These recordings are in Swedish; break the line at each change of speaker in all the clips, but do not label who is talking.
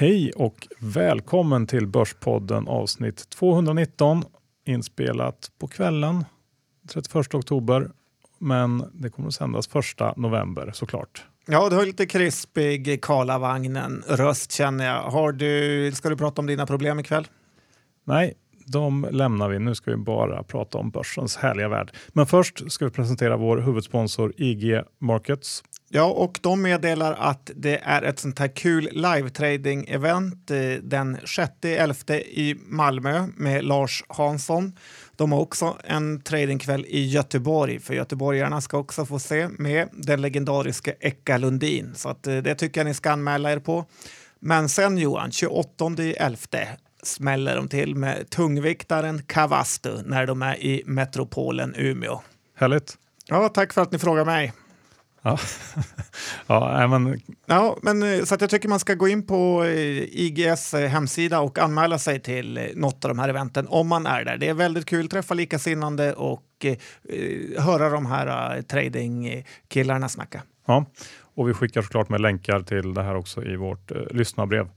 Hej och välkommen till Börspodden avsnitt 219 inspelat på kvällen 31 oktober men det kommer att sändas 1 november såklart.
Ja, du har lite krispig Karlavagnen röst känner jag. Har du, ska du prata om dina problem ikväll?
Nej, de lämnar vi. Nu ska vi bara prata om börsens härliga värld. Men först ska vi presentera vår huvudsponsor IG Markets.
Ja, och de meddelar att det är ett sånt här kul live-trading-event eh, den 6-11 i Malmö med Lars Hansson. De har också en tradingkväll i Göteborg, för göteborgarna ska också få se med den legendariska Eka Lundin. Så att, eh, det tycker jag ni ska anmäla er på. Men sen Johan, 28.11 smäller de till med tungviktaren Kavastu när de är i metropolen Umeå.
Härligt.
Ja, tack för att ni frågar mig.
Ja, ja, men...
ja men eh, så att jag tycker man ska gå in på eh, IGS eh, hemsida och anmäla sig till något av de här eventen om man är där. Det är väldigt kul, att träffa likasinnande och eh, höra de här uh, tradingkillarna snacka.
Ja, och vi skickar såklart med länkar till det här också i vårt eh, lyssnarbrev.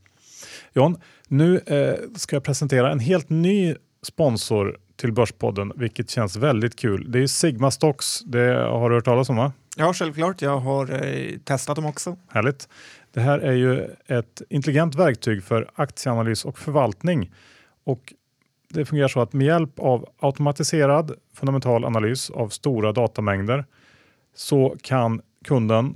John, nu eh, ska jag presentera en helt ny sponsor till Börspodden, vilket känns väldigt kul. Det är Sigma Stocks. Det har du hört talas om va?
Ja, självklart. Jag har eh, testat dem också.
Härligt. Det här är ju ett intelligent verktyg för aktieanalys och förvaltning. Och det fungerar så att med hjälp av automatiserad fundamental analys av stora datamängder så kan kunden,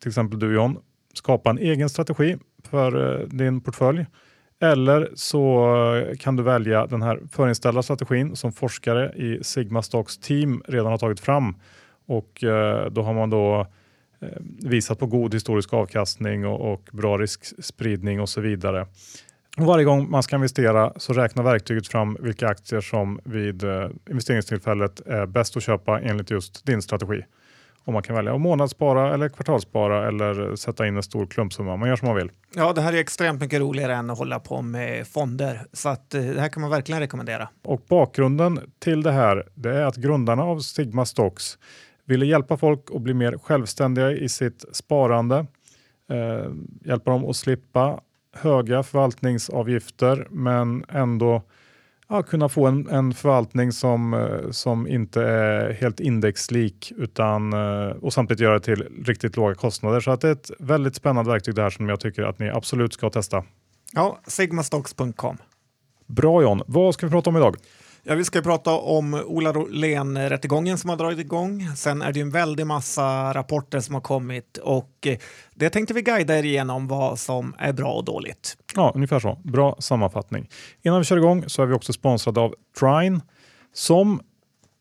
till exempel du John, skapa en egen strategi för eh, din portfölj. Eller så eh, kan du välja den här förinställda strategin som forskare i Sigma Stocks team redan har tagit fram och eh, då har man då visat på god historisk avkastning och, och bra riskspridning och så vidare. Och varje gång man ska investera så räknar verktyget fram vilka aktier som vid investeringstillfället är bäst att köpa enligt just din strategi. Och man kan välja att månadsspara eller kvartalsspara eller sätta in en stor klumpsumma. Man gör som man vill.
Ja, det här är extremt mycket roligare än att hålla på med fonder. Så att, eh, det här kan man verkligen rekommendera.
Och bakgrunden till det här det är att grundarna av Sigma Stocks ville hjälpa folk att bli mer självständiga i sitt sparande. Eh, hjälpa dem att slippa höga förvaltningsavgifter men ändå ja, kunna få en, en förvaltning som, eh, som inte är helt indexlik utan, eh, och samtidigt göra det till riktigt låga kostnader. Så att det är ett väldigt spännande verktyg det här som jag tycker att ni absolut ska testa.
Ja, sigmastocks.com.
Bra John, vad ska vi prata om idag?
Ja, vi ska prata om Ola Rolén-rättegången som har dragit igång. Sen är det en väldig massa rapporter som har kommit och eh, det tänkte vi guida er igenom vad som är bra och dåligt.
Ja, ungefär så. Bra sammanfattning. Innan vi kör igång så är vi också sponsrade av Trine som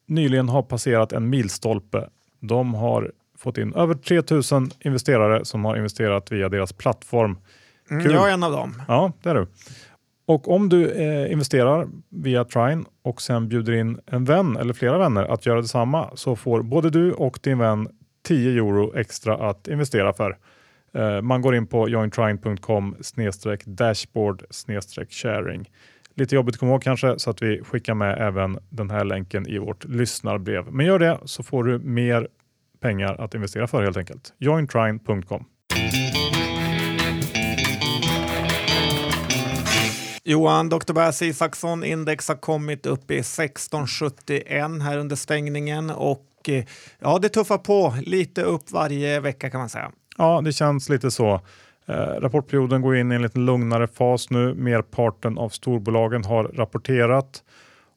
nyligen har passerat en milstolpe. De har fått in över 3000 investerare som har investerat via deras plattform.
Mm, jag är en av dem.
Ja, det är du. Och om du eh, investerar via Trine och sen bjuder in en vän eller flera vänner att göra detsamma så får både du och din vän 10 euro extra att investera för. Eh, man går in på jointrine.com dashboard sharing. Lite jobbigt att komma ihåg kanske så att vi skickar med även den här länken i vårt lyssnarbrev. Men gör det så får du mer pengar att investera för helt enkelt. jointrine.com.
Johan, Dr. Bass Isaksson, index har kommit upp i 1671 här under stängningen och eh, ja, det tuffar på lite upp varje vecka kan man säga.
Ja, det känns lite så. Eh, rapportperioden går in i en lite lugnare fas nu. Merparten av storbolagen har rapporterat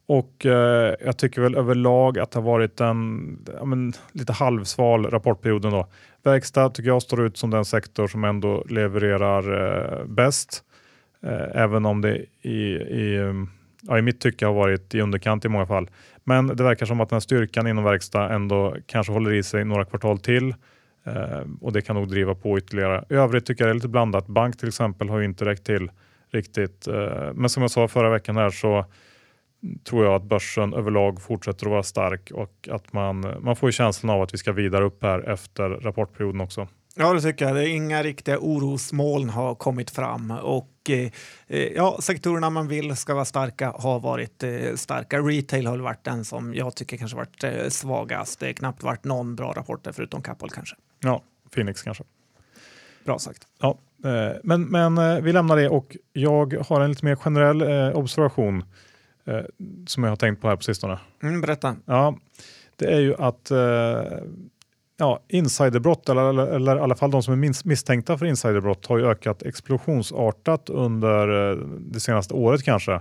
och eh, jag tycker väl överlag att det har varit en ja, men, lite halvsval rapportperioden. Då. Verkstad tycker jag står ut som den sektor som ändå levererar eh, bäst. Eh, även om det i, i, mm, ja, i mitt tycke har varit i underkant i många fall. Men det verkar som att den här styrkan inom verkstad ändå kanske håller i sig några kvartal till eh, och det kan nog driva på ytterligare. I övrigt tycker jag det är lite blandat. Bank till exempel har ju inte räckt till riktigt. Eh, men som jag sa förra veckan här så tror jag att börsen överlag fortsätter att vara stark och att man, man får känslan av att vi ska vidare upp här efter rapportperioden också.
Ja, det tycker jag. Det är inga riktiga orosmoln har kommit fram och eh, eh, ja, sektorerna man vill ska vara starka har varit eh, starka. Retail har varit den som jag tycker kanske varit eh, svagast. Det har knappt varit någon bra rapport förutom Kappahl kanske.
Ja, Phoenix kanske.
Bra sagt.
Ja, Eh, men, men eh, vi lämnar det och jag har en lite mer generell observation som jag har tänkt på här på sistone.
Mm, berätta.
Ja, det är ju att ja, insiderbrott, eller, eller, eller i alla fall de som är minst, misstänkta för insiderbrott, har ju ökat explosionsartat under eh, det senaste året kanske.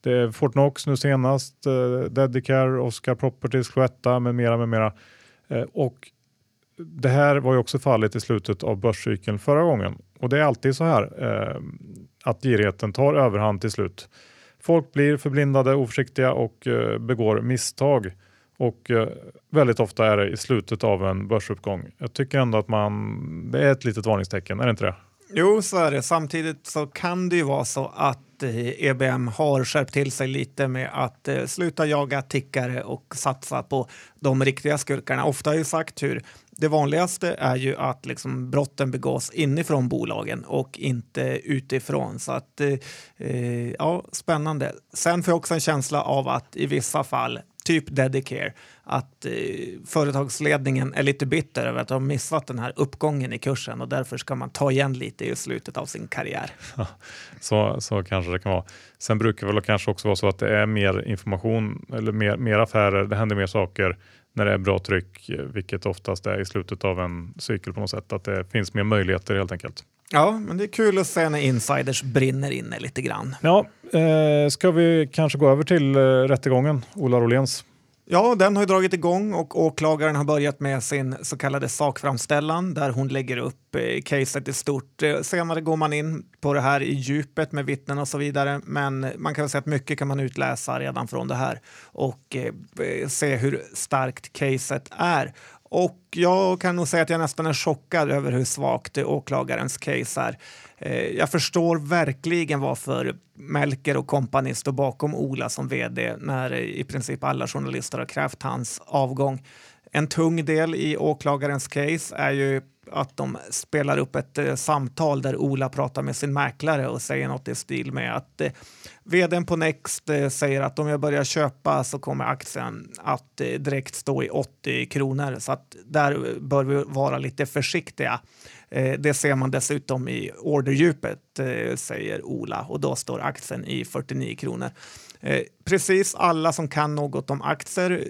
Det är Fortnox nu senast, eh, Dedicare, Oscar Properties, Cloetta med mera, med mera. Eh, och det här var ju också fallet i slutet av börscykeln förra gången. Och det är alltid så här eh, att girigheten tar överhand till slut. Folk blir förblindade, oförsiktiga och eh, begår misstag. Och eh, väldigt ofta är det i slutet av en börsuppgång. Jag tycker ändå att man, det är ett litet varningstecken, är det inte det?
Jo, så är det. Samtidigt så kan det ju vara så att eh, EBM har skärpt till sig lite med att eh, sluta jaga tickare och satsa på de riktiga skurkarna. Ofta har jag ju sagt hur det vanligaste är ju att liksom brotten begås inifrån bolagen och inte utifrån. Så att, eh, ja, spännande. Sen får jag också en känsla av att i vissa fall typ Dedicare, att eh, företagsledningen är lite bitter över att de missat den här uppgången i kursen och därför ska man ta igen lite i slutet av sin karriär.
så, så kanske det kan vara. Sen brukar det väl kanske också vara så att det är mer information eller mer, mer affärer, det händer mer saker när det är bra tryck, vilket oftast är i slutet av en cykel på något sätt, att det finns mer möjligheter helt enkelt.
Ja, men det är kul att se när insiders brinner inne lite grann.
Ja, eh, ska vi kanske gå över till eh, rättegången, Ola Roléns?
Ja, den har ju dragit igång och åklagaren har börjat med sin så kallade sakframställan där hon lägger upp eh, caset i stort. Eh, senare går man in på det här i djupet med vittnen och så vidare, men man kan säga att mycket kan man utläsa redan från det här och eh, se hur starkt caset är. Och jag kan nog säga att jag nästan är chockad över hur svagt åklagarens case är. Eh, jag förstår verkligen varför Melker och kompani står bakom Ola som vd när eh, i princip alla journalister har krävt hans avgång. En tung del i åklagarens case är ju att de spelar upp ett eh, samtal där Ola pratar med sin mäklare och säger något i stil med att eh, vdn på Next eh, säger att om jag börjar köpa så kommer aktien att eh, direkt stå i 80 kronor så att där eh, bör vi vara lite försiktiga. Eh, det ser man dessutom i orderdjupet, eh, säger Ola och då står aktien i 49 kronor. Eh, precis alla som kan något om aktier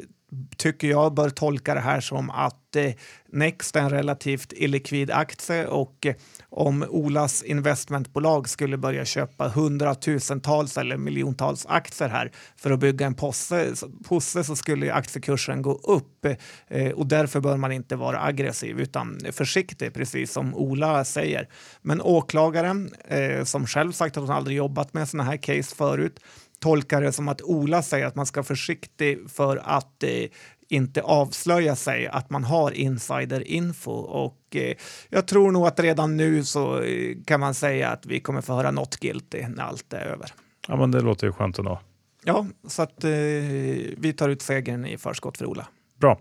tycker jag bör tolka det här som att eh, Next är en relativt illikvid aktie och eh, om Olas investmentbolag skulle börja köpa hundratusentals eller miljontals aktier här för att bygga en posse, posse så skulle aktiekursen gå upp eh, och därför bör man inte vara aggressiv utan försiktig, precis som Ola säger. Men åklagaren, eh, som själv sagt att hon aldrig jobbat med sådana här case förut, tolkar det som att Ola säger att man ska vara försiktig för att eh, inte avslöja sig att man har insiderinfo. Och eh, jag tror nog att redan nu så eh, kan man säga att vi kommer få höra not guilty när allt är över.
Ja, men det låter ju skönt ändå.
Ja, så att eh, vi tar ut segern i förskott för Ola.
Bra.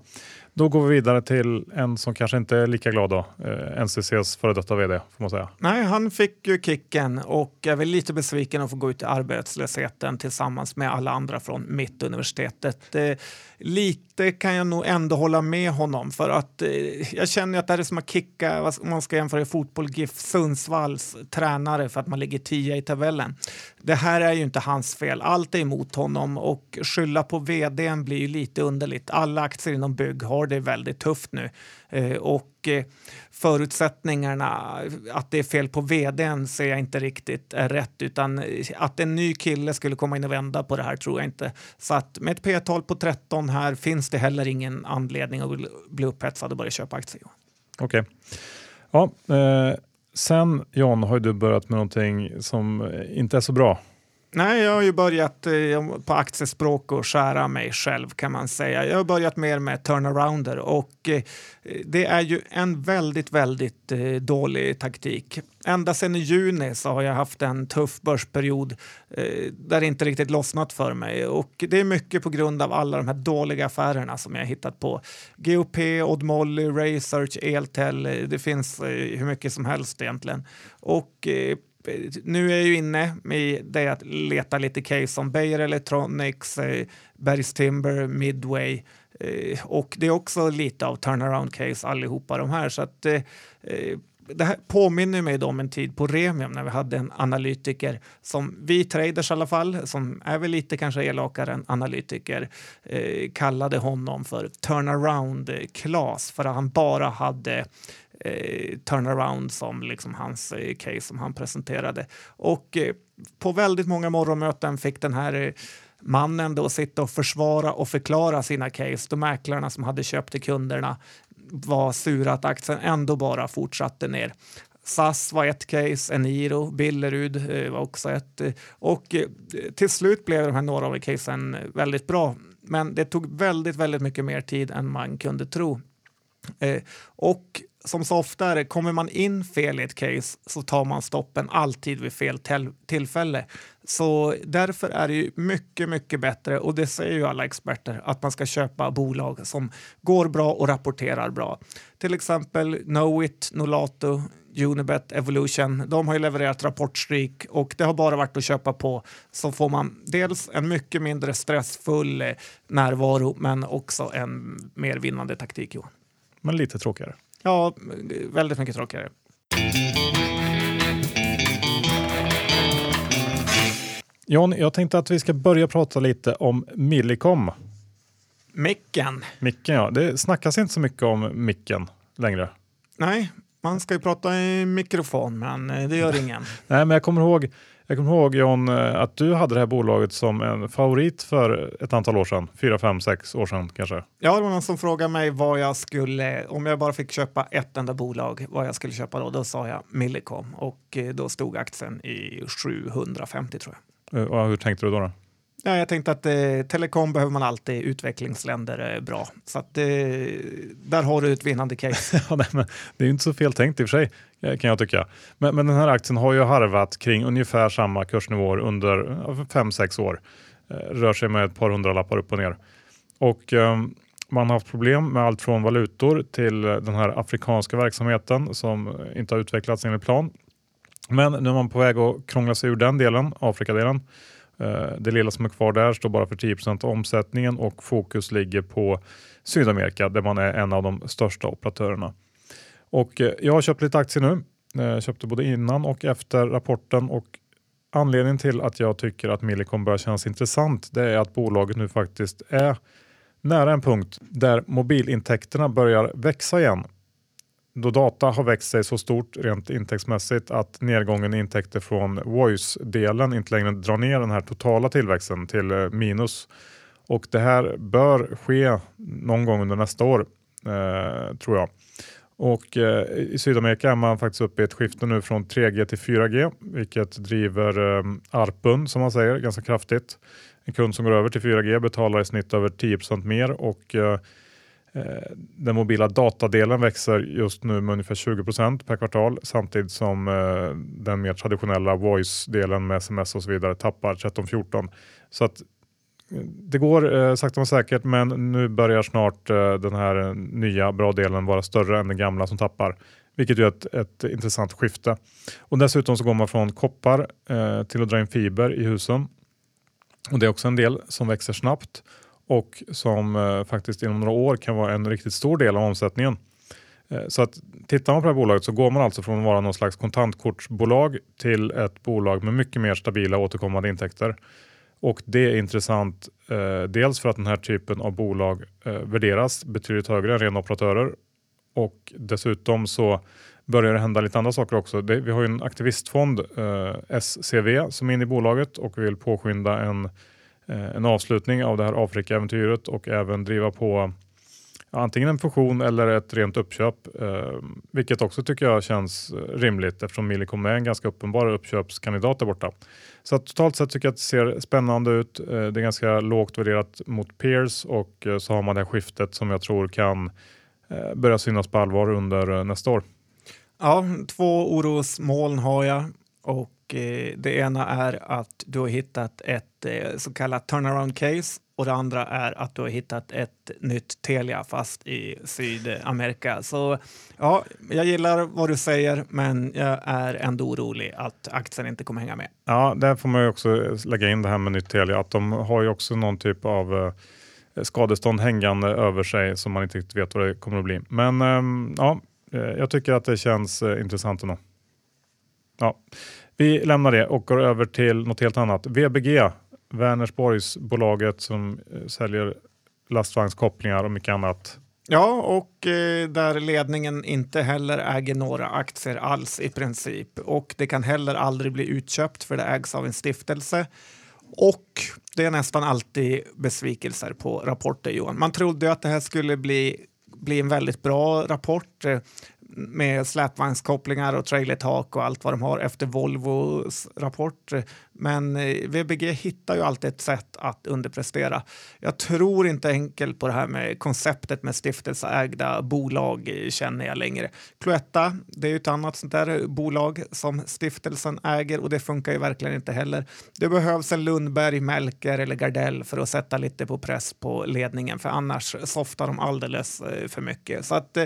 Då går vi vidare till en som kanske inte är lika glad då. Eh, NCCs före detta vd får man säga.
Nej, han fick ju kicken och är väl lite besviken att få gå ut i arbetslösheten tillsammans med alla andra från Mittuniversitetet. Eh, lite kan jag nog ändå hålla med honom för att eh, jag känner att det är som att kicka, om man ska jämföra i fotboll, GIF Sundsvalls tränare för att man ligger tia i tabellen. Det här är ju inte hans fel. Allt är emot honom och skylla på vdn blir ju lite underligt. Alla aktier inom bygg har det väldigt tufft nu eh, och eh, förutsättningarna att det är fel på vdn ser jag inte riktigt är rätt utan eh, att en ny kille skulle komma in och vända på det här tror jag inte. Så att med ett P-tal på 13 här finns det heller ingen anledning att bli upphetsad och börja köpa aktier.
Okej. Okay. Ja, eh, sen John har du börjat med någonting som inte är så bra.
Nej, jag har ju börjat eh, på aktiespråk och skära mig själv kan man säga. Jag har börjat mer med turnarounder och eh, det är ju en väldigt, väldigt eh, dålig taktik. Ända sedan i juni så har jag haft en tuff börsperiod eh, där det inte riktigt lossnat för mig och det är mycket på grund av alla de här dåliga affärerna som jag hittat på. GOP, Odd Molly, Research, Eltel, eh, det finns eh, hur mycket som helst egentligen. Och nu är jag ju inne i det att leta lite case som Beijer Electronics, eh, Bergs Timber, Midway eh, och det är också lite av turnaround case allihopa de här. Så att eh, eh det här påminner mig om en tid på Remium när vi hade en analytiker som vi traders i alla fall, som är väl lite kanske elakare än analytiker, eh, kallade honom för turnaround Klas för att han bara hade eh, turnaround som liksom hans eh, case som han presenterade. Och eh, på väldigt många morgonmöten fick den här eh, mannen då sitta och försvara och förklara sina case. De mäklarna som hade köpt till kunderna var sura att aktien ändå bara fortsatte ner. SAS var ett case, Eniro, Billerud eh, var också ett. Eh, och eh, till slut blev de här några av casen väldigt bra. Men det tog väldigt, väldigt mycket mer tid än man kunde tro. Och som så ofta är det, kommer man in fel i ett case så tar man stoppen alltid vid fel tillfälle. Så därför är det ju mycket, mycket bättre, och det säger ju alla experter, att man ska köpa bolag som går bra och rapporterar bra. Till exempel Knowit, Nolato, Unibet, Evolution. De har ju levererat rapportstreak och det har bara varit att köpa på. Så får man dels en mycket mindre stressfull eh, närvaro men också en mer vinnande taktik. Johan.
Men lite tråkigare.
Ja, väldigt mycket tråkigare.
John, jag tänkte att vi ska börja prata lite om Millicom.
Micken.
Micken, ja. Det snackas inte så mycket om micken längre.
Nej, man ska ju prata i mikrofon, men eh, det gör ingen.
Nej, men jag kommer ihåg jag kommer ihåg John eh, att du hade det här bolaget som en favorit för ett antal år sedan, fyra, fem, sex år sedan kanske.
Ja, det var någon som frågade mig vad jag skulle, om jag bara fick köpa ett enda bolag, vad jag skulle köpa då. Då sa jag Millicom och eh, då stod aktien i 750 tror
jag. Eh, och hur tänkte du då? då?
Ja, jag tänkte att eh, telekom behöver man alltid utvecklingsländer är bra. Så att, eh, där har du ett vinnande case.
ja, nej, men det är inte så fel tänkt i och för sig kan jag tycka. Men, men den här aktien har ju harvat kring ungefär samma kursnivåer under 5-6 år. Eh, rör sig med ett par hundra lappar upp och ner. Och eh, man har haft problem med allt från valutor till eh, den här afrikanska verksamheten som inte har utvecklats enligt plan. Men nu är man på väg att krångla sig ur den delen, Afrikadelen. Eh, det lilla som är kvar där står bara för 10% av omsättningen och fokus ligger på Sydamerika där man är en av de största operatörerna. Och eh, jag har köpt lite aktier nu. Eh, jag köpte både innan och efter rapporten och anledningen till att jag tycker att Millicom börjar kännas intressant det är att bolaget nu faktiskt är nära en punkt där mobilintäkterna börjar växa igen då data har växt sig så stort rent intäktsmässigt att nedgången i intäkter från voice-delen inte längre drar ner den här totala tillväxten till eh, minus. Och det här bör ske någon gång under nästa år, eh, tror jag. Och eh, i Sydamerika är man faktiskt uppe i ett skifte nu från 3G till 4G, vilket driver eh, ARPUN som man säger ganska kraftigt. En kund som går över till 4G betalar i snitt över 10% mer och Eh, Eh, den mobila datadelen växer just nu med ungefär 20% per kvartal samtidigt som eh, den mer traditionella voice-delen med sms och så vidare tappar 13-14. Så att eh, det går sakta men säkert men nu börjar snart den här nya bra delen vara större än den gamla som tappar. Vilket är ett, ett intressant skifte. Och dessutom så går man från koppar till att dra in fiber i husen. Och Det är också en del som växer snabbt och som eh, faktiskt inom några år kan vara en riktigt stor del av omsättningen. Eh, så att tittar man på det här bolaget så går man alltså från att vara någon slags kontantkortsbolag till ett bolag med mycket mer stabila återkommande intäkter. Och det är intressant eh, dels för att den här typen av bolag eh, värderas betydligt högre än rena operatörer och dessutom så börjar det hända lite andra saker också. Det, vi har ju en aktivistfond, eh, SCV, som är inne i bolaget och vill påskynda en Eh, Eh, en avslutning av det här Afrika-äventyret och även driva på antingen en fusion eller ett rent uppköp, eh, vilket också tycker jag känns eh, rimligt eftersom Millicom är en ganska uppenbar uppköpskandidat där borta. Så totalt sett tycker jag att det ser spännande ut. Eh, det är ganska lågt värderat mot peers och eh, så har man det här skiftet som jag tror kan börja synas på allvar under nästa år.
Ja, två orosmoln har jag och Eh, det ena är att du har hittat ett eh, så kallat turnaround case och det andra är att du har hittat ett nytt Telia fast i Sydamerika. Så ja, jag gillar vad du säger, men jag är ändå orolig att aktien inte kommer hänga med.
Ja, där får man ju också eh, lägga in det här med nytt Telia, att de har ju också någon typ av eh, skadestånd hängande över sig som man inte riktigt vet vad det kommer att bli. Men ehm, ja, eh, jag tycker att det känns intressant ändå. Ja. Vi lämnar det och går över till något helt annat. VBG, Vänersborgsbolaget som eh, säljer lastvagnskopplingar och mycket annat.
Ja, och eh, där ledningen inte heller äger några aktier alls i princip. Och det kan heller aldrig bli utköpt för det ägs av en stiftelse. Och det är nästan alltid besvikelser på rapporter, Johan. Man trodde att det här skulle bli, bli en väldigt bra rapport med släpvagnskopplingar och trailertak och allt vad de har efter Volvos rapport. Men eh, VBG hittar ju alltid ett sätt att underprestera. Jag tror inte enkelt på det här med konceptet med stiftelseägda bolag eh, känner jag längre. Cloetta, det är ju ett annat sånt där eh, bolag som stiftelsen äger och det funkar ju verkligen inte heller. Det behövs en Lundberg, Melker eller Gardell för att sätta lite på press på ledningen för annars softar de alldeles för mycket. Så att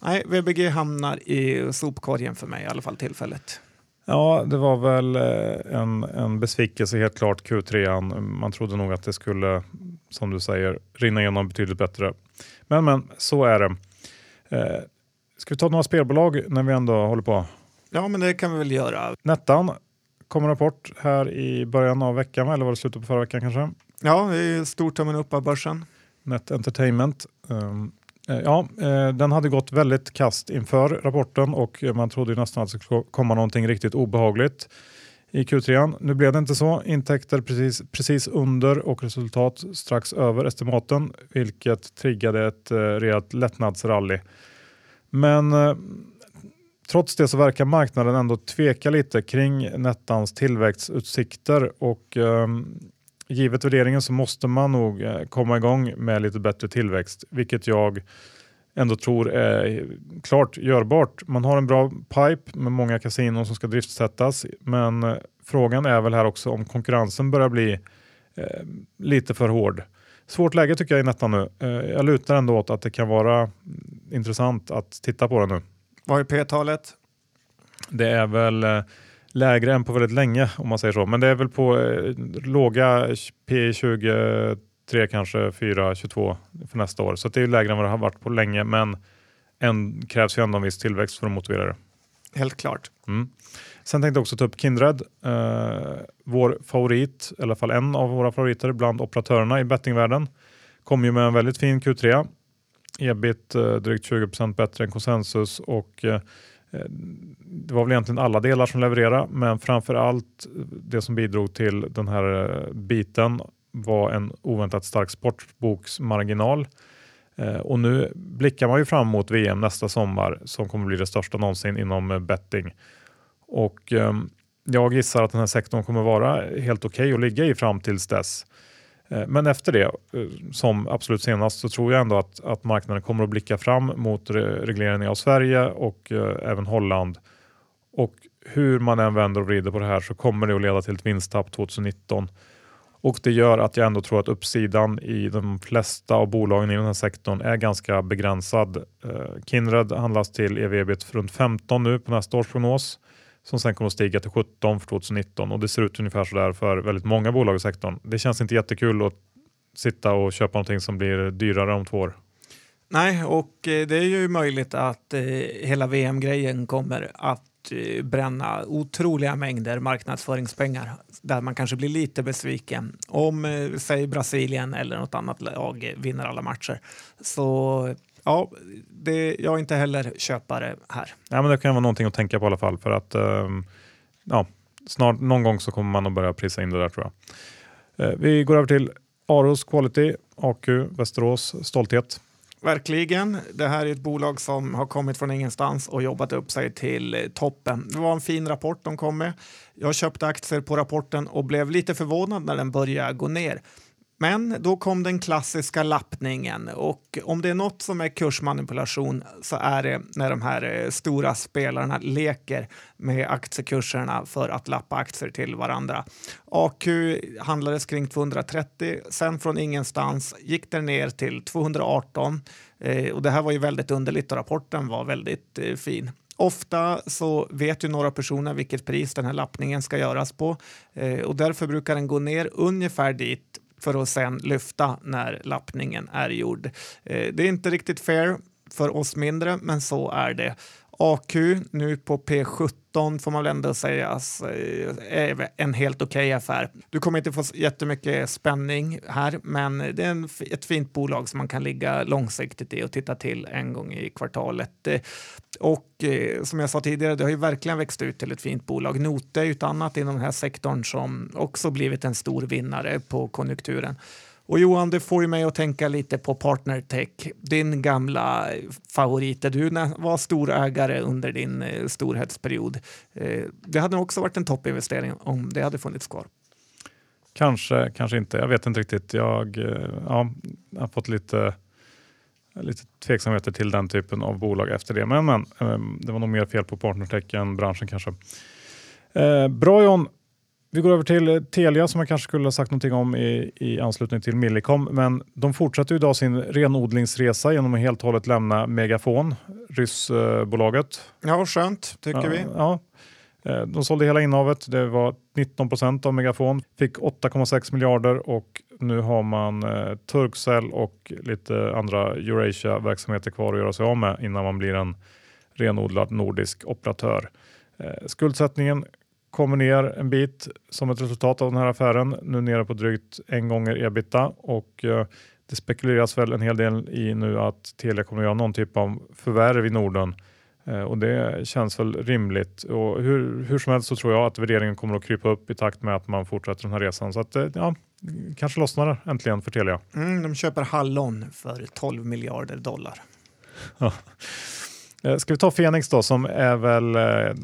Nej, VBG hamnar i sopkorgen för mig i alla fall tillfället.
Ja, det var väl eh, en, en besvikelse helt klart Q3. Man trodde nog att det skulle, som du säger, rinna igenom betydligt bättre. Men, men så är det. Eh, ska vi ta några spelbolag när vi ändå håller på?
Ja, men det kan vi väl göra.
Nettan kom en rapport här i början av veckan, eller var det slutet på förra veckan kanske?
Ja, det är stort tummen upp av börsen.
Net Entertainment. Um, Eh, ja, eh, den hade gått väldigt kast inför rapporten och man trodde nästan att det skulle komma någonting riktigt obehagligt i Q3. Nu blev det inte så. Intäkter precis, precis under och resultat strax över estimaten, vilket triggade ett eh, rejält lättnadsrally. Men trots det så verkar marknaden ändå tveka lite kring Nettans tillväxtutsikter och ehm, givet värderingen så måste man nog eh, komma igång med lite bättre tillväxt, vilket jag ändå tror är klart görbart. Man har en bra pipe med många kasinon som ska driftsättas, men eh, frågan är väl här också om konkurrensen börjar bli eh, lite för hård. Svårt läge tycker jag i Nettan nu. Eh, jag lutar ändå åt att det kan vara intressant att titta på det nu.
Vad är P-talet?
Det är väl lägre än på väldigt länge om man säger så. Men det är väl på eh, låga P23 kanske 4, 22 för nästa år. Så det är lägre än vad det har varit på länge. Men en, krävs ju ändå en viss tillväxt för att motivera det.
Helt klart.
Mm. Sen tänkte jag också ta upp Kindred, eh, vår favorit, i alla fall en av våra favoriter bland operatörerna i bettingvärlden. Kom ju med en väldigt fin Q3. Ebit eh, drygt 20% bättre än konsensus och Eh, det var väl egentligen alla delar som levererade, men framför allt eh, det som bidrog till den här eh, biten var en oväntat stark sportboksmarginal. Eh, och nu blickar man ju fram mot VM nästa sommar som kommer bli det största någonsin inom betting. Och ehm, jag gissar att den här sektorn kommer vara helt okej okay att ligga i fram tills dess. Eh, men efter det, eh, som absolut senast, så tror jag ändå att, att marknaden kommer att blicka fram mot regleringen av Sverige och eh, även Holland. Och hur man än vänder och vrider på det här så kommer det att leda till ett vinsttapp 2019. Och det gör att jag ändå tror att uppsidan i de flesta av bolagen i den här sektorn är ganska begränsad. Eh, Kindred handlas till ev-ebit runt 15 nu på nästa års prognos som sen kommer att stiga till 17 för 2019 och det ser ut ungefär sådär för väldigt många bolag i sektorn. Det känns inte jättekul att sitta och köpa någonting som blir dyrare om två år.
Nej, och eh, det är ju möjligt att eh, hela VM-grejen kommer att eh, bränna otroliga mängder marknadsföringspengar där man kanske blir lite besviken om, eh, säg Brasilien eller något annat lag vinner alla matcher. Så ja, det, jag är inte heller köpare här.
Ja, men det kan vara någonting att tänka på i alla fall för att um, ja, snart, någon gång så kommer man att börja prisa in det där tror jag. Uh, vi går över till Aros Quality, AQ, Västerås, stolthet.
Verkligen. Det här är ett bolag som har kommit från ingenstans och jobbat upp sig till toppen. Det var en fin rapport de kom med. Jag köpte aktier på rapporten och blev lite förvånad när den började gå ner. Men då kom den klassiska lappningen och om det är något som är kursmanipulation så är det när de här eh, stora spelarna leker med aktiekurserna för att lappa aktier till varandra. AQ handlades kring 230, sen från ingenstans gick den ner till 218 eh, och det här var ju väldigt underligt och rapporten var väldigt eh, fin. Ofta så vet ju några personer vilket pris den här lappningen ska göras på och därför brukar den gå ner ungefär dit för att sen lyfta när lappningen är gjord. Eh, det är inte riktigt fair. för oss mindre, men så är det. AQ nu på P17 får man väl ändå säga är en helt okej okay affär. Du kommer inte få jättemycket spänning här, men det är en, ett fint bolag som man kan ligga långsiktigt i och titta till en gång i kvartalet. Eh, och eh, som jag sa tidigare, det har ju verkligen växt ut till ett fint bolag. Note är ju ett annat inom den här sektorn som också blivit en stor vinnare på konjunkturen. Och Johan, det får ju mig att tänka lite på Partnertech, din gamla favorit där du var storägare under din eh, storhetsperiod. Eh, det hade också varit en toppinvestering om det hade funnits kvar.
Kanske, kanske inte. Jag vet inte riktigt. Jag eh, ja, jag har fått lite, lite tveksamheter till den typen av bolag efter det. Men, men ehm, det var nog mer fel på Partnertech än branschen kanske. Eh, bra John, vi går över till Telia som jag kanske skulle ha sagt någonting om i, i anslutning till Millicom. Men de fortsätter idag sin renodlingsresa genom att helt och hållet lämna Megafon, ryssbolaget.
Ja, skönt tycker
ja,
vi.
Ja. Eh, de sålde hela innehavet. Det var 19 procent av Megafon. Fick 8,6 miljarder och nu har man eh, Turkcell och lite andra Eurasia-verksamheter kvar att göra sig av med innan man blir en renodlad nordisk operatör. Eh, skuldsättningen kommer ner en bit som ett resultat av den här affären. Nu nere på drygt en gånger ebita och eh, det spekuleras väl en hel del i nu att Telia kommer att göra någon typ av förvärv i Norden eh, och det känns väl rimligt. Och hur, hur som helst så tror jag att värderingen kommer att krypa upp i takt med att man fortsätter den här resan. Så att, eh, ja, kanske lossnar äntligen för Telia.
Mm, de köper hallon för 12 miljarder dollar.
Eh, ska vi ta Fenix då som är väl eh,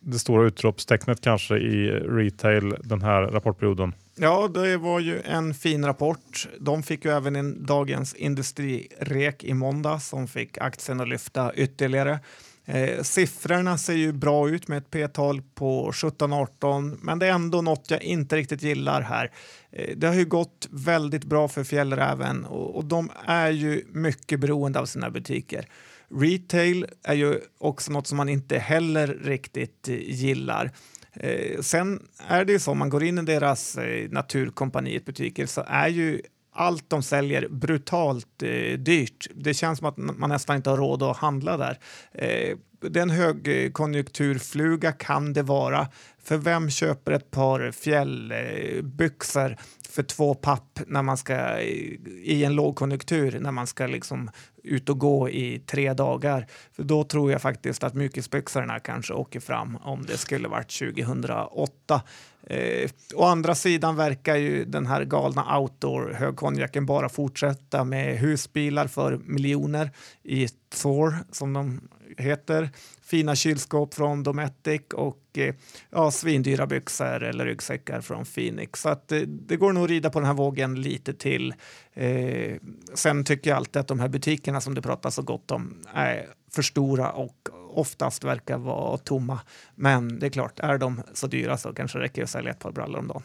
det stora utropstecknet kanske i retail den här rapportperioden?
Ja, det var ju en fin rapport. De fick ju även en Dagens Industrirek i måndag som fick aktien att lyfta ytterligare. Eh, siffrorna ser ju bra ut med ett p-tal på 17-18, men det är ändå något jag inte riktigt gillar här. Eh, det har ju gått väldigt bra för Fjällräven och, och de är ju mycket beroende av sina butiker. Retail är ju också något som man inte heller riktigt eh, gillar. Eh, sen är det ju så, om man går in i deras eh, Naturkompaniet butiker så är ju allt de säljer brutalt eh, dyrt. Det känns som att man nästan inte har råd att handla där. Eh, den det är en högkonjunkturfluga kan det vara. För vem köper ett par fjällbyxor för två papp när man ska i en lågkonjunktur när man ska liksom ut och gå i tre dagar. För då tror jag faktiskt att mjukisbyxorna kanske åker fram om det skulle varit 2008. Eh, å andra sidan verkar ju den här galna outdoor-högkonjaken bara fortsätta med husbilar för miljoner i Thor som de heter, fina kylskåp från Dometic och eh, ja, svindyra byxor eller ryggsäckar från Phoenix. Så att, eh, det går nog att rida på den här vågen lite till. Eh, sen tycker jag alltid att de här butikerna som du pratar så gott om är för stora och oftast verkar vara tomma. Men det är klart, är de så dyra så kanske det räcker att sälja ett par brallor om dagen.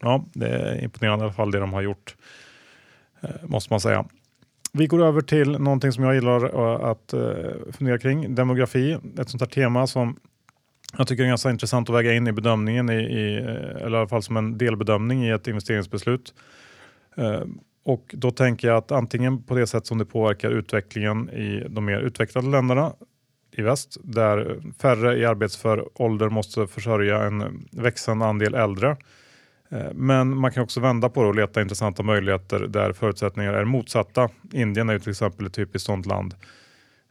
Ja, det är imponerande i alla fall det de har gjort, eh, måste man säga. Vi går över till någonting som jag gillar eh, att eh, fundera kring, demografi. Ett sånt här tema som jag tycker är ganska intressant att väga in i bedömningen, i, i, eh, eller i alla fall som en delbedömning i ett investeringsbeslut. Och då tänker jag att antingen på det sätt som det påverkar utvecklingen i de mer utvecklade länderna i väst, där färre i arbetsför ålder måste försörja en växande andel äldre Eh, Eh, men man kan också vända på det och leta intressanta möjligheter där förutsättningar är motsatta. Indien är ju till exempel ett typiskt sådant land.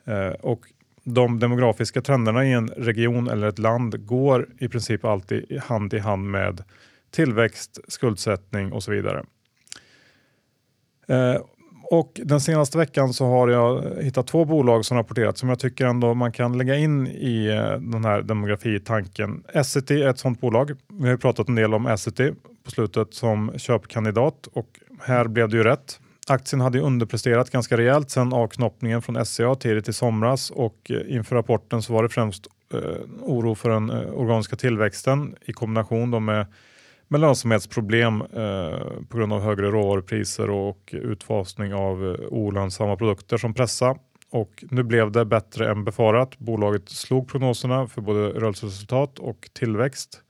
Eh, och de demografiska trenderna i en region eller ett land går i princip alltid hand i hand med tillväxt, skuldsättning och så vidare. Eh, och den senaste veckan så har jag hittat två bolag som rapporterat som jag tycker ändå man kan lägga in i eh, den här demografitanken. Essity är ett sådant bolag. Vi har pratat en del om Essity på slutet som köpkandidat och här blev det ju rätt. Aktien hade ju underpresterat ganska rejält sedan avknoppningen från SCA tidigt i somras och eh, inför rapporten så var det främst eh, oro för den eh, organiska tillväxten i kombination med, med lönsamhetsproblem eh, på grund av högre råvarupriser och utfasning av eh, olönsamma produkter som pressa. Och nu blev det bättre än befarat. Bolaget slog prognoserna för både rörelseresultat och tillväxt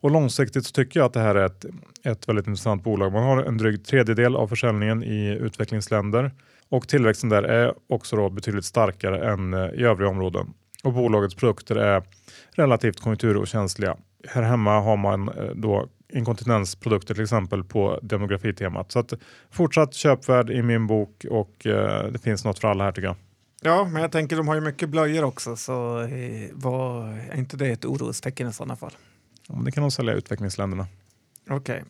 och långsiktigt så tycker jag att det här är ett, ett väldigt intressant bolag. Man har en dryg tredjedel av försäljningen i utvecklingsländer och tillväxten där är också då betydligt starkare än eh, i övriga områden. Och bolagets produkter är relativt konjunkturokänsliga. Här hemma har man eh, då inkontinensprodukter till exempel på demografitemat. Så att fortsatt köpvärd i min bok och eh, det finns något för alla här tycker jag.
Ja, men jag tänker de har ju mycket blöjor också så eh, var, är inte det ett orostecken i sådana fall?
Ja, det kan de sälja i utvecklingsländerna.
Okej. Okay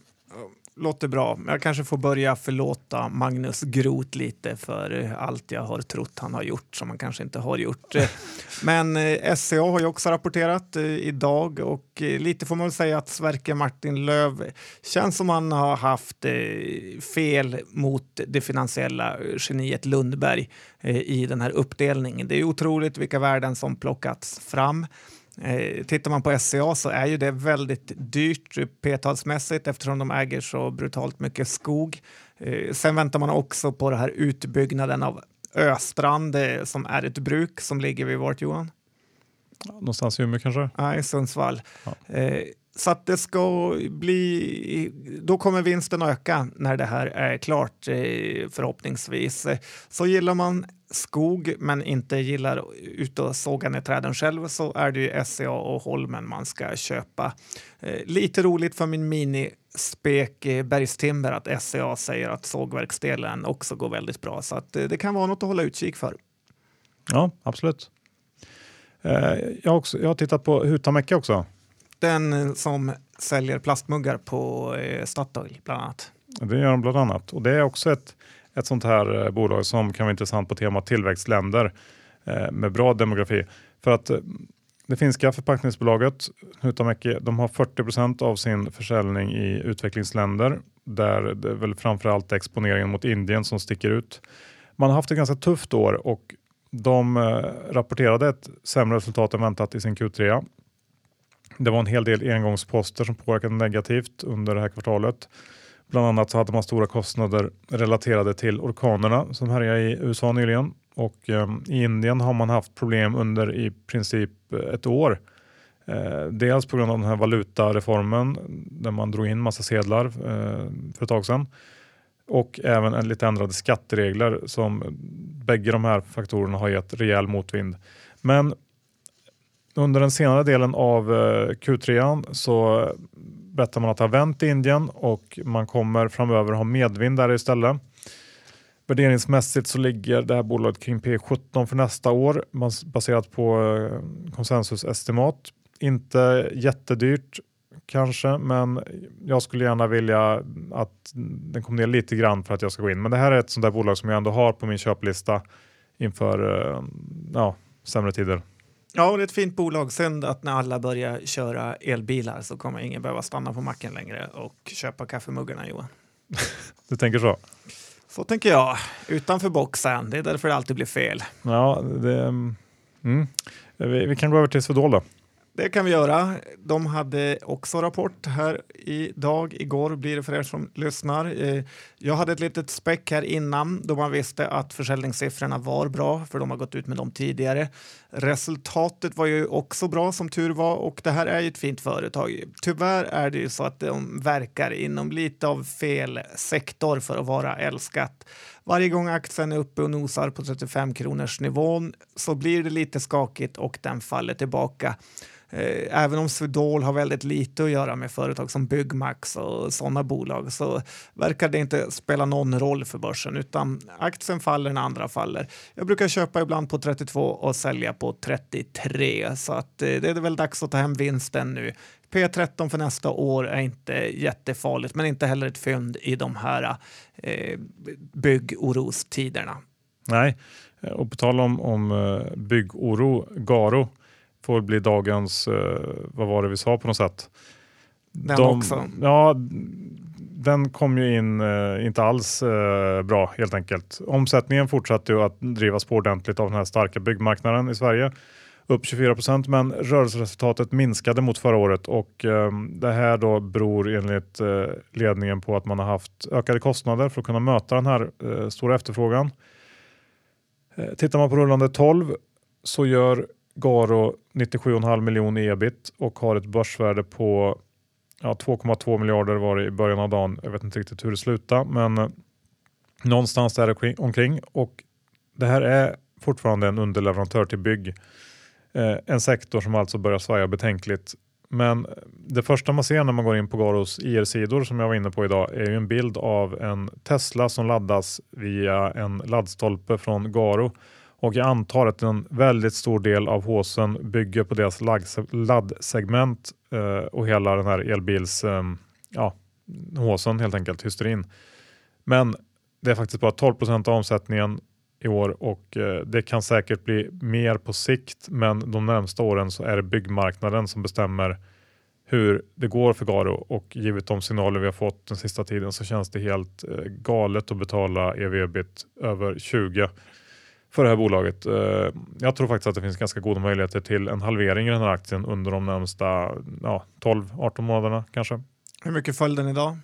låter bra. Jag kanske får börja förlåta Magnus Groth lite för allt jag har trott han har gjort som han kanske inte har gjort. Men eh, SCA har ju också rapporterat eh, idag och eh, lite får man väl säga att Sverker Martin Löv känns som han har haft fel mot det finansiella geniet Lundberg i den här uppdelningen. Det är otroligt vilka värden som plockats fram. Eh, tittar man på SCA så är ju det väldigt dyrt p-talsmässigt eftersom de äger så brutalt mycket skog. Eh, sen väntar man också på den här utbyggnaden av Östrand eh, som är ett bruk som ligger vid vart Johan?
Någonstans i Umeå kanske?
Nej, Sundsvall. Ja. Eh, så att det ska bli, då kommer vinsten öka när det här är klart eh, förhoppningsvis. Så gillar man skog men inte gillar ut och såga ner träden själv så är det ju SCA och Holmen man ska köpa. Eh, lite roligt för min minispek Bergstimber att SCA säger att sågverksdelen också går väldigt bra så att det kan vara något att hålla utkik för.
Ja, absolut. Jag har, också, jag har tittat på Hutamecka också.
Den som säljer plastmuggar på eh, Statoil bland annat.
Det gör de bland annat och det är också ett, ett sånt här eh, bolag som kan vara intressant på temat tillväxtländer eh, med bra demografi. För att eh, det finska förpackningsbolaget Huhtamäki, de har 40% av sin försäljning i utvecklingsländer där det är väl framförallt exponeringen mot Indien som sticker ut. Man har haft ett ganska tufft år och de rapporterade ett sämre resultat än väntat i sin Q3 det var en hel del engångsposter som påverkade negativt under det här kvartalet. Bland annat så hade man stora kostnader relaterade till orkanerna som härjade i USA nyligen och eh, i Indien har man haft problem under i princip eh, ett år. Eh, dels på grund av den här valutareformen där man drog in massa sedlar eh, för ett tag sedan och även en lite ändrade skatteregler som bägge de här faktorerna har gett rejäl motvind. Men under den senare delen av eh, Q3 så berättar man att det har vänt i Indien och man kommer framöver ha medvind där istället. Värderingsmässigt så ligger det här bolaget kring P17 för nästa år baserat på eh, konsensusestimat. Inte jättedyrt kanske, men jag skulle gärna vilja att den kom ner lite grann för att jag ska gå in. Men det här är ett sånt där bolag som jag ändå har på min köplista inför eh, ja, sämre tider.
Ja, det är ett fint bolag. Synd att när alla börjar köra elbilar så kommer ingen behöva stanna på macken längre och köpa kaffemuggarna, Johan.
du tänker så?
Så tänker jag. Utanför boxen. Det är därför det alltid blir fel.
Ja, det, mm. vi, vi, kan gå över till Swedol då.
Det kan vi göra. De hade också rapport här idag. Igår blir det för er som lyssnar. Eh, jag hade ett litet späck här innan då man visste att försäljningssiffrorna var bra för de har gått ut med dem tidigare. Resultatet var ju också bra som tur var och det här är ju ett fint företag. Tyvärr är det ju så att de verkar inom lite av fel sektor för att vara älskat. Varje gång aktien är uppe och nosar på 35 kronors nivån så blir det lite skakigt och den faller tillbaka. Eh, även om Swedol har väldigt lite att göra med företag som Byggmax och sådana bolag så verkar det inte spela någon roll för börsen utan aktien faller när andra faller. Jag brukar köpa ibland på 32 och sälja på 33 så att eh, det är väl dags att ta hem vinsten nu. P13 för nästa år är inte jättefarligt men inte heller ett fynd i de här eh, byggorostiderna.
Nej, och på tal om, om eh, byggoro, Garo får bli dagens, eh, vad var det vi sa på något sätt?
Den De, också?
Ja, den kom ju in eh, inte alls eh, bra helt enkelt. Omsättningen fortsatte ju att drivas på ordentligt av den här starka byggmarknaden i Sverige. Upp 24 procent men rörelseresultatet minskade mot förra året och eh, det här då beror enligt eh, ledningen på att man har haft ökade kostnader för att kunna möta den här eh, stora efterfrågan. Tittar man på rullande 12 så gör Garo 97,5 miljoner ebit och har ett börsvärde på ja, 2,2 miljarder var det i början av dagen. Jag vet inte riktigt hur det slutar, men eh, någonstans där omkring och det här är fortfarande en underleverantör till bygg. Eh, en sektor som alltså börjar svaja betänkligt. Men eh, det första man ser när man går in på Garos IR-sidor som jag var inne på idag är ju en bild av en Tesla som laddas via en laddstolpe från Garo. Och jag antar att en väldigt stor del av håsen bygger på deras laddsegment eh, och hela den här elbils eh, ja, håsen helt enkelt, hysterin. Men det är faktiskt bara 12% av omsättningen i år och eh, det kan säkert bli mer på sikt men de närmsta åren så är det byggmarknaden som bestämmer hur det går för Garo och givet de signaler vi har fått den sista tiden så känns det helt eh, galet att betala ev-ebit över 20 för det här bolaget. Eh, jag tror faktiskt att det finns ganska goda möjligheter till en halvering i den här aktien under de närmsta ja, 12-18 månaderna kanske.
Hur mycket föll den idag?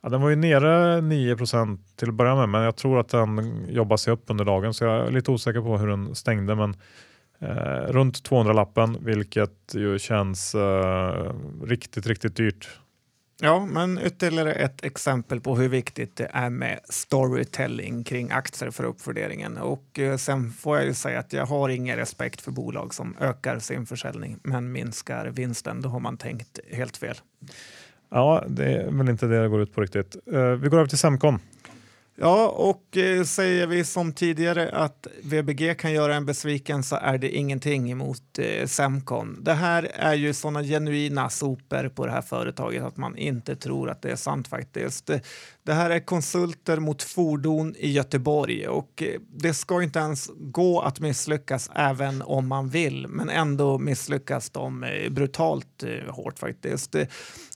Ja, den var ju nere 9% till att börja med, men jag tror att den jobbar sig upp under dagen, så jag är lite osäker på hur den stängde. Men eh, runt 200 lappen, vilket ju känns eh, riktigt, riktigt dyrt.
Ja, men ytterligare ett exempel på hur viktigt det är med storytelling kring aktier för uppvärderingen. Och eh, sen får jag ju säga att jag har ingen respekt för bolag som ökar sin försäljning men minskar vinsten. Då har man tänkt helt fel.
Ja, det är väl inte det det går ut på riktigt. Eh, vi går över till Semcon.
Ja, och eh, säger vi som tidigare att VBG kan göra en besviken så är det ingenting emot eh, Semcon. Det här är ju sådana genuina sopor på det här företaget att man inte tror att det är sant faktiskt. Det här är konsulter mot fordon i Göteborg och eh, det ska inte ens gå att misslyckas även om man vill, men ändå misslyckas de eh, brutalt eh, hårt faktiskt.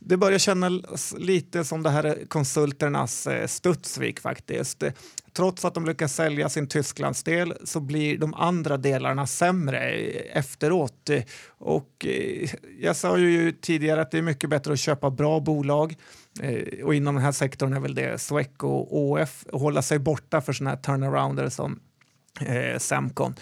Det börjar kännas lite som det här är konsulternas Studsvik faktiskt. Trots att de lyckas sälja sin Tysklandsdel så blir de andra delarna sämre efteråt. Och jag sa ju tidigare att det är mycket bättre att köpa bra bolag Eh, och inom den här sektorn är väl det Sweco och ÅF, hålla sig borta för sådana här turnarounder som eh, Semcon.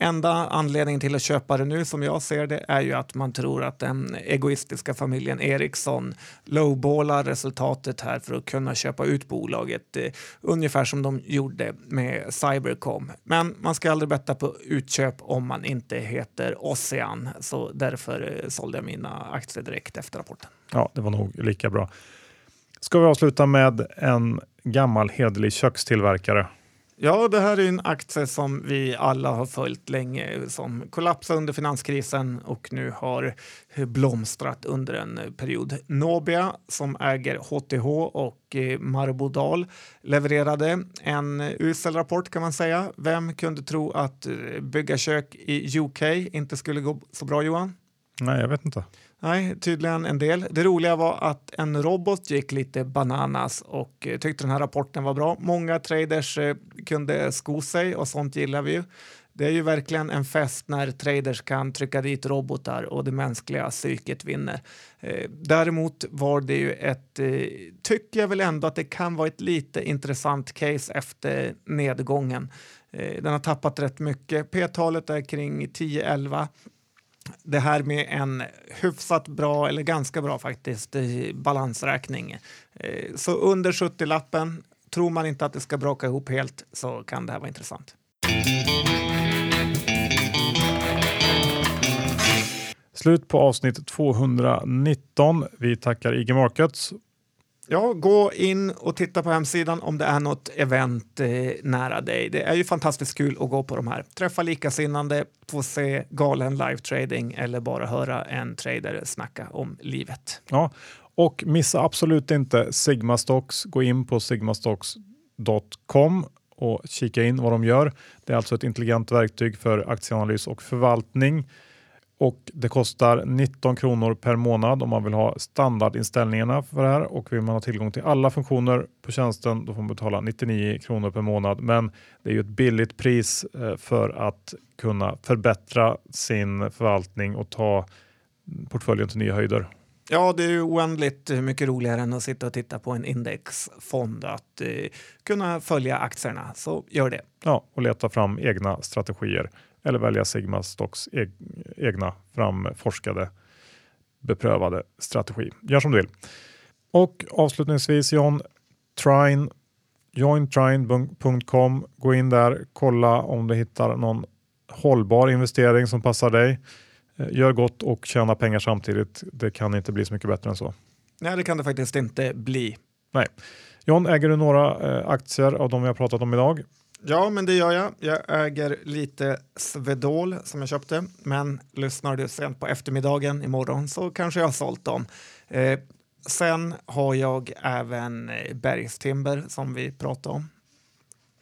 Enda anledningen till att köpa det nu som jag ser det är ju att man tror att den egoistiska familjen Ericsson lowballar resultatet här för att kunna köpa ut bolaget eh, ungefär som de gjorde med Cybercom. Men man ska aldrig betta på utköp om man inte heter Ocean så därför eh, sålde jag mina aktier direkt efter rapporten.
Ja, det var nog lika bra. Ska vi avsluta med en gammal hederlig kökstillverkare.
Ja, det här är en aktie som vi alla har följt länge som kollapsade under finanskrisen och nu har blomstrat under en period. Nobia som äger HTH och eh, Marbodal levererade en usel rapport kan man säga. Vem kunde tro att eh, bygga kök i UK inte skulle gå så bra Johan?
Nej, jag vet inte.
Nej, tydligen en del. Det roliga var att en robot gick lite bananas och eh, tyckte den här rapporten var bra. Många traders eh, kunde sko sig och sånt gillar vi ju. Det är ju verkligen en fest när traders kan trycka dit robotar och det mänskliga psyket vinner. Eh, däremot var det ju ett, eh, tycker jag väl ändå att det kan vara ett lite intressant case efter nedgången. Den har tappat rätt mycket. P-talet är kring 10-11 det här med en hyfsat bra, eller ganska bra faktiskt, balansräkning. Eh, så under 70-lappen, tror man inte att det ska braka ihop helt så kan det här vara intressant.
Slut på avsnitt 219. Vi tackar IG Markets
Ja, gå in och titta på hemsidan om det är något event eh, nära dig. Det är ju fantastiskt kul att gå på de här. Träffa likasinnande, få se galen live-trading eller bara höra en trader snacka om livet.
Ja, och missa absolut inte Sigma Stocks. Gå in på sigmastocks.com och kika in vad de gör. Det är alltså ett intelligent verktyg för aktieanalys och förvaltning och det kostar 19 kronor per månad om man vill ha standardinställningarna för det här och vill man ha tillgång till alla funktioner på tjänsten då får man betala 99 kronor per månad. Men det är ju ett billigt pris eh, för att kunna förbättra sin förvaltning och ta portföljen till nya höjder.
Ja, det är oändligt mycket roligare än att sitta och titta på en indexfond att eh, kunna följa aktierna. Så gör det.
Ja, och leta fram egna strategier eller välja Sigma Stocks egna framforskade beprövade strategi. Gör som du vill. Och avslutningsvis John, Trine jointrine.com. Gå in där, kolla om du hittar någon hållbar investering som passar dig. Eh, gör gott och tjäna pengar samtidigt. Det kan inte bli så mycket bättre än så.
Nej, det kan det faktiskt inte bli.
Nej. John, äger du några eh, aktier av de vi har pratat om idag?
Ja, men det gör jag. Jag äger lite Svedol som jag köpte, men lyssnar du sent på eftermiddagen imorgon så kanske jag har sålt dem. Eh, sen har jag även eh, Bergstimber som vi pratade om.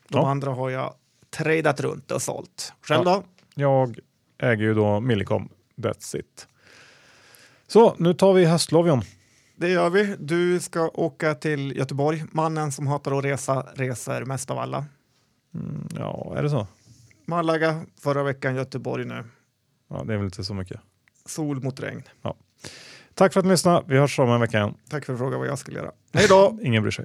De
Ja.
andra har jag tradat runt och sålt. Själv
Ja.
då?
Jag äger ju då Millicom. That's it. Så, nu tar vi höstlov John.
Det gör vi. Du ska åka till Göteborg. Mannen som hatar att resa reser mest av alla.
Mm, ja, är det så?
Malaga förra veckan, Göteborg nu.
Ja, det är väl inte så mycket.
Sol mot regn.
Tack för att ni lyssnade. Vi hörs om en vecka igen.
Tack för att fråga vad jag skulle göra. Hej då!
Ingen bryr sig.